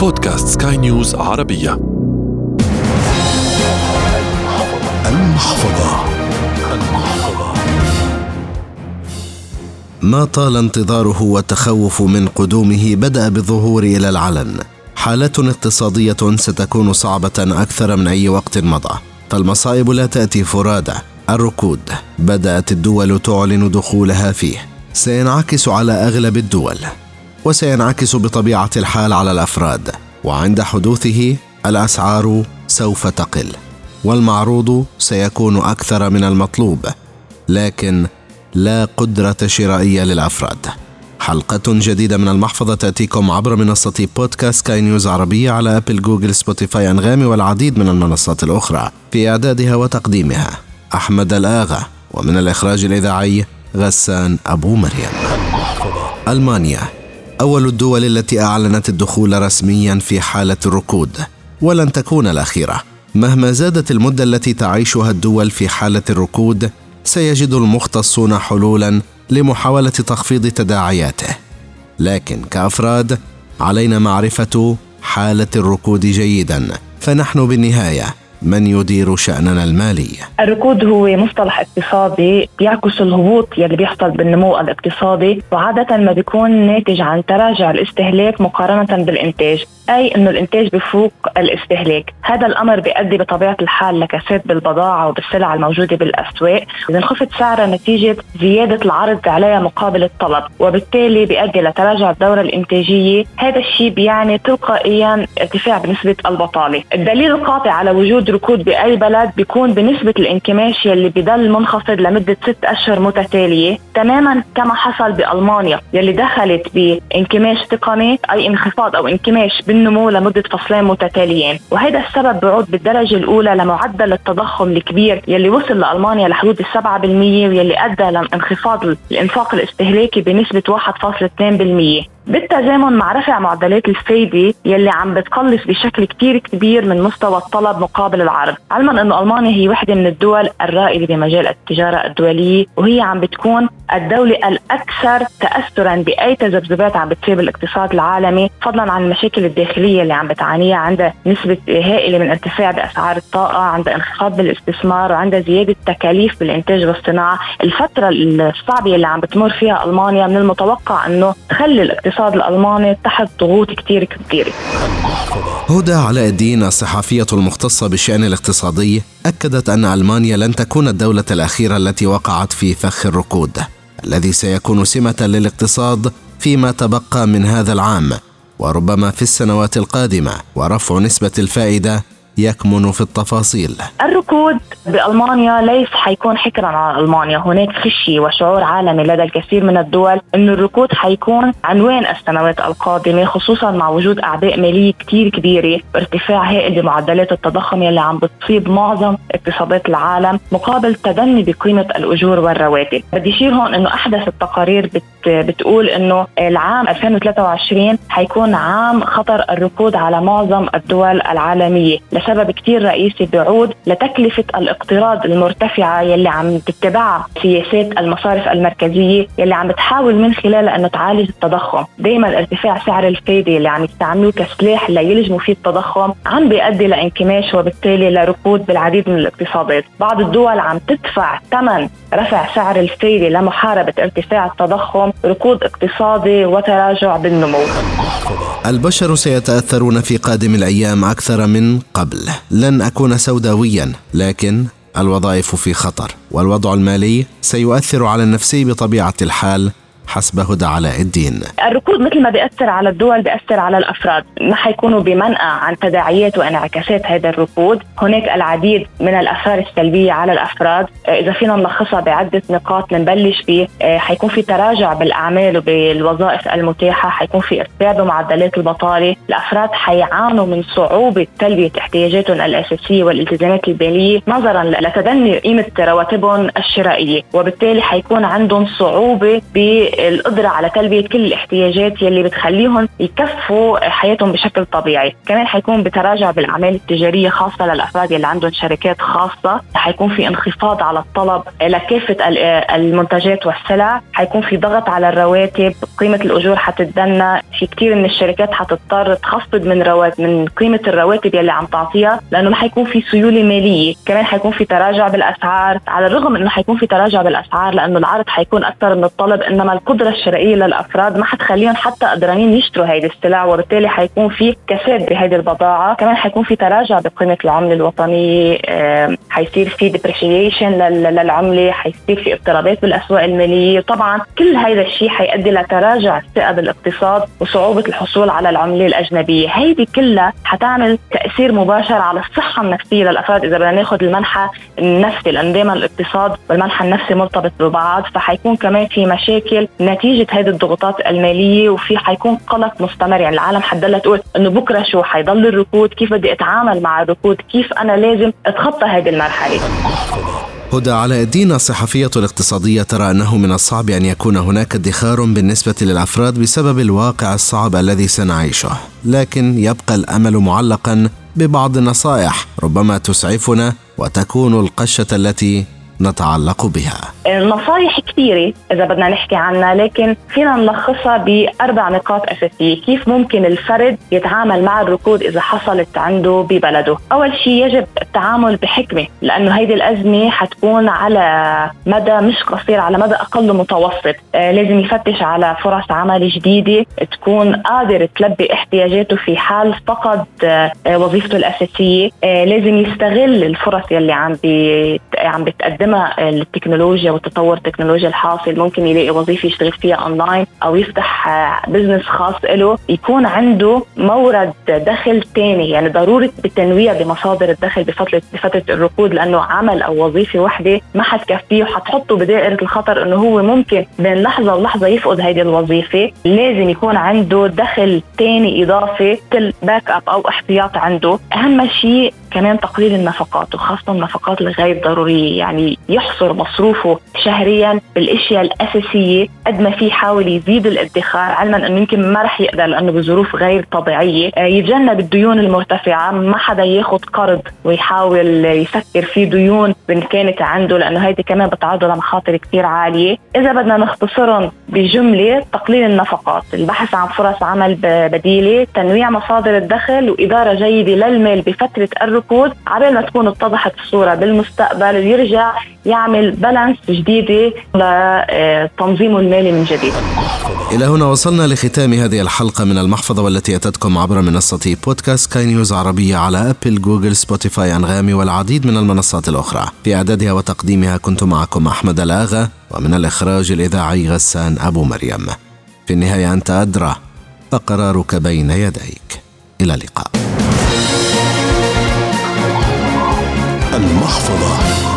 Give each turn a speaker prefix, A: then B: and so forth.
A: بودكاست سكاي نيوز عربية.
B: المحفظة. المحفظة. ما طال انتظاره والتخوف من قدومه بدأ بالظهور إلى العلن. حالة اقتصادية ستكون صعبة أكثر من أي وقت مضى. فالمصائب لا تأتي فرادى الركود بدأت الدول تعلن دخولها فيه. سينعكس على أغلب الدول. وسينعكس بطبيعة الحال على الأفراد وعند حدوثه الأسعار سوف تقل والمعروض سيكون أكثر من المطلوب لكن لا قدرة شرائية للأفراد. حلقة جديدة من المحفظة تأتيكم عبر منصة بودكاست سكاي نيوز عربية على أبل جوجل سبوتيفاي أنغامي والعديد من المنصات الأخرى. في إعدادها وتقديمها أحمد الآغا ومن الإخراج الإذاعي غسان أبو مريم. ألمانيا. أول الدول التي أعلنت الدخول رسميا في حالة الركود ولن تكون الأخيرة. مهما زادت المدة التي تعيشها الدول في حالة الركود سيجد المختصون حلولا لمحاولة تخفيض تداعياته. لكن كأفراد علينا معرفة حالة الركود جيدا فنحن بالنهاية من يدير شأننا المالي؟
C: الركود هو مصطلح اقتصادي بيعكس الهبوط يلي بيحصل بالنمو الاقتصادي وعادة ما بيكون ناتج عن تراجع الاستهلاك مقارنة بالإنتاج أي أنه الإنتاج بفوق الاستهلاك. هذا الأمر بيؤدي بطبيعة الحال لكساد بالبضاعة وبالسلع الموجودة بالأسواق إذا انخفض سعرها نتيجة زيادة العرض عليها مقابل الطلب وبالتالي بيؤدي لتراجع الدورة الإنتاجية. هذا الشيء بيعني تلقائيا ارتفاع بنسبة البطالة. الدليل القاطع على وجود ركود بأي بلد بيكون بنسبة الانكماش يلي بضل منخفض لمدة ست أشهر متتالية. تماما كما حصل بألمانيا يلي دخلت بانكماش تقني أي انخفاض أو انكماش بالنمو لمدة فصلين متتاليين. وهذا السبب بعود بالدرجة الأولى لمعدل التضخم الكبير يلي وصل لألمانيا لحدود ال 7% واللي أدى لانخفاض الإنفاق الاستهلاكي بنسبة 1.2% بالتزامن مع رفع معدلات الفايدة يلي عم بتقلص بشكل كتير كبير من مستوى الطلب مقابل العرض. علما أنه ألمانيا هي واحدة من الدول الرائدة بمجال التجارة الدولية وهي عم بتكون الدولة الأكثر تأثرا بأي تذبذبات عم بتصيب الاقتصاد العالمي فضلا عن المشاكل الداخلية اللي عم بتعانيها عندها نسبة هائلة من ارتفاع بأسعار الطاقة عندها انخفاض بالاستثمار وعندها زيادة تكاليف بالإنتاج والصناعة. الفترة الصعبة اللي عم بتمر فيها ألمانيا من المتوقع أنه تخلي الاقتصاد الاقتصاد الألماني تحت ضغوط كتير كبيرة
B: هدى علاء الدين الصحفية المختصة بالشأن الاقتصادي أكدت أن ألمانيا لن تكون الدولة الأخيرة التي وقعت في فخ الركود الذي سيكون سمة للاقتصاد فيما تبقى من هذا العام وربما في السنوات القادمة ورفع نسبة الفائدة يكمن في التفاصيل.
C: الركود بألمانيا ليس حيكون حكرا على ألمانيا. هناك خشية وشعور عالمي لدى الكثير من الدول أن الركود حيكون عنوان السنوات القادمة خصوصا مع وجود أعباء مالية كتير كبيرة وارتفاع هائل بمعدلات التضخم يلي عم بتصيب معظم اقتصادات العالم مقابل تدني بقيمة الأجور والرواتب. بدي أشير هون أنه أحدث التقارير بت بتقول أنه العام 2023 حيكون عام خطر الركود على معظم الدول العالمية. كتير رئيسي بيعود لتكلفة الاقتراض المرتفعة يلي عم تتبعها سياسات المصارف المركزية يلي عم بتحاول من خلالها أنه تعالج التضخم. دائما ارتفاع سعر الفايدة اللي عم يستعملوه كسلاح ليلجموا فيه التضخم عم بيؤدي لانكماش وبالتالي لركود بالعديد من الاقتصادات. بعض الدول عم تدفع ثمن رفع سعر الفايدة لمحاربة ارتفاع التضخم ركود اقتصادي وتراجع بالنمو.
B: البشر سيتأثرون في قادم الأيام أكثر من قبل. لن أكون سوداويا لكن الوظائف في خطر والوضع المالي سيؤثر على النفسي بطبيعة الحال. حسب هدى علاء الدين.
C: الركود مثل ما بيأثر على الدول بيأثر على الأفراد. ما حيكونوا بمنأى عن تداعيات وانعكاسات هذا الركود. هناك العديد من الآثار السلبية على الأفراد. إذا فينا نلخصها بعدة نقاط نبلش فيه حيكون في تراجع بالأعمال وبالوظائف المتاحة حيكون في ارتفاع بمعدلات البطالة. الأفراد حيعانوا من صعوبة تلبية احتياجاتهم الأساسية والالتزامات المالية نظرا لتدني قيمة رواتبهم الشرائية. وبالتالي حيكون عندهم صعوبة ب القدرة على تلبية كل الاحتياجات يلي بتخليهم يكفوا حياتهم بشكل طبيعي. كمان حيكون بتراجع بالأعمال التجارية خاصة للأفراد يلي عندهم شركات خاصة. حيكون في انخفاض على الطلب لكافة المنتجات والسلع. حيكون في ضغط على الرواتب. قيمة الأجور حتتدنى. في كثير من الشركات حتضطر تخفض من رواتب من قيمة الرواتب يلي عم تعطيها لأنه ما حيكون في سيولة مالية. كمان حيكون في تراجع بالأسعار. على الرغم إنه حيكون في تراجع بالأسعار لأنه العرض حيكون أكثر من الطلب إنما القدرة الشرائية للأفراد ما حتخليهم حتى قدرانين يشتروا هيدي السلع وبالتالي حيكون في كساد بهيدي البضاعة. كمان حيكون في تراجع بقيمة العملة الوطنية حيصير في ديبريشيشن للعملة حيصير في اضطرابات بالأسواق المالية. طبعا كل هذا الشيء حيؤدي لتراجع الثقة بالاقتصاد وصعوبة الحصول على العملة الأجنبية. هيدي كلها حتعمل تأثير مباشر على الصحة النفسية للأفراد. إذا بدنا ناخذ المنحى النفسي لأنه دائما الاقتصاد والمنحى النفسي مرتبط ببعض فحيكون كمان في مشاكل نتيجة هذه الضغوطات المالية وفي حيكون قلق مستمر. يعني العالم حتضلها تقول إنه بكرة شو حيضل الركود؟ كيف بدي أتعامل مع الركود؟ كيف أنا لازم أتخطى هذه المرحلة؟
B: هدى علاء الدين الصحفية الاقتصادية ترى أنه من الصعب أن يكون هناك ادخار بالنسبة للأفراد بسبب الواقع الصعب الذي سنعيشه. لكن يبقى الأمل معلقا ببعض النصائح ربما تسعفنا وتكون القشة التي نتعلق بها.
C: نصائح كثيرة إذا بدنا نحكي عنها لكن فينا نلخصها بأربع نقاط أساسية. كيف ممكن الفرد يتعامل مع الركود إذا حصلت عنده ببلده؟ أول شيء يجب التعامل بحكمة لأنه هيدي الأزمة حتكون على مدى مش قصير على مدى أقل متوسط. آه لازم يفتش على فرص عمل جديدة تكون قادر تلبي احتياجاته في حال فقد آه وظيفته الأساسية. آه لازم يستغل الفرص يلي عم عم بتقدمها التكنولوجيا والتطور التكنولوجي الحاصل ممكن يلاقي وظيفة يشتغل فيها اونلاين أو يفتح business خاص له يكون عنده مورد دخل ثاني يعني ضرورة بالتنويع بمصادر الدخل بفتره بفترة الركود لأنه عمل أو وظيفة واحدة ما حتكفيه وحتحطه بدائرة الخطر إنه هو ممكن بين لحظة ولحظة يفقد هذه الوظيفة. لازم يكون عنده دخل ثاني إضافي مثل backup أو احتياط عنده. أهم شيء كمان تقليل النفقات وخاصة النفقات الغير ضرورية. يعني يحصر مصروفه شهريا بالأشياء الأساسية قد ما في يحاول يزيد الادخار علما إنه يمكن ما رح يقدر لأنه بظروف غير طبيعية. يتجنب الديون المرتفعة ما حدا ياخذ قرض ويحاول يسكر في ديون وان كانت عنده لأنه هيدي كمان بتعرضه لمخاطر كثير عالية. إذا بدنا نختصرهم بجملة تقليل النفقات. البحث عن فرص عمل بديلة تنويع مصادر الدخل وإدارة جيدة للمال بفترة الركود عبال ما تكون اتضحت الصورة بالمستقبل ويرجع يعمل balance جديدة لتنظيمه المالي من جديد.
B: إلى هنا وصلنا لختام هذه الحلقة من المحفظة والتي أتتكم عبر منصة بودكاست سكاي نيوز عربية على أبل جوجل سبوتيفاي أنغامي والعديد من المنصات الأخرى. في إعدادها وتقديمها كنت معكم أحمد الآغا ومن الإخراج الإذاعي غسان أبو مريم. في النهاية أنت أدرى فقرارك بين يديك. إلى اللقاء.
A: Anmachvoller.